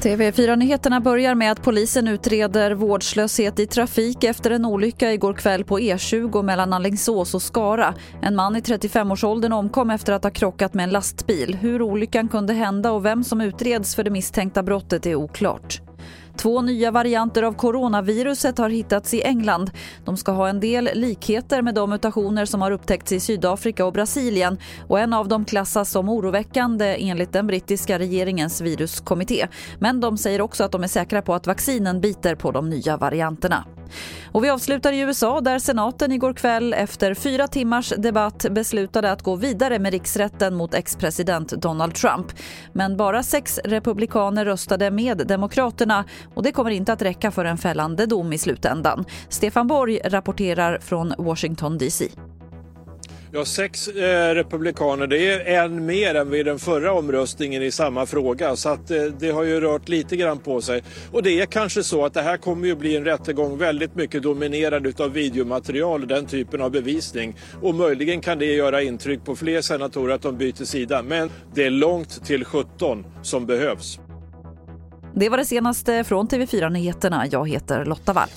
TV4-nyheterna börjar med att polisen utreder vårdslöshet i trafik efter en olycka igår kväll på E20 mellan Alingsås och Skara. En man i 35-årsåldern omkom efter att ha krockat med en lastbil. Hur olyckan kunde hända och vem som utreds för det misstänkta brottet är oklart. Två nya varianter av coronaviruset har hittats i England. De ska ha en del likheter med de mutationer som har upptäckts i Sydafrika och Brasilien och en av dem klassas som oroväckande enligt den brittiska regeringens viruskommitté. Men de säger också att de är säkra på att vaccinen biter på de nya varianterna. Och vi avslutar i USA där senaten igår kväll efter fyra timmars debatt beslutade att gå vidare med riksrätten mot ex-president Donald Trump. Men bara sex republikaner röstade med Demokraterna och det kommer inte att räcka för en fällande dom i slutändan. Stefan Borg rapporterar från Washington DC. Ja, sex eh, republikaner, det är en mer än vid den förra omröstningen i samma fråga. Så att, eh, det har ju rört lite grann på sig. Och det är kanske så att det här kommer ju bli en rättegång väldigt mycket dominerad av videomaterial och den typen av bevisning. Och möjligen kan det göra intryck på fler senatorer att de byter sida. Men det är långt till 17 som behövs. Det var det senaste från TV4 Nyheterna. Jag heter Lotta Wall.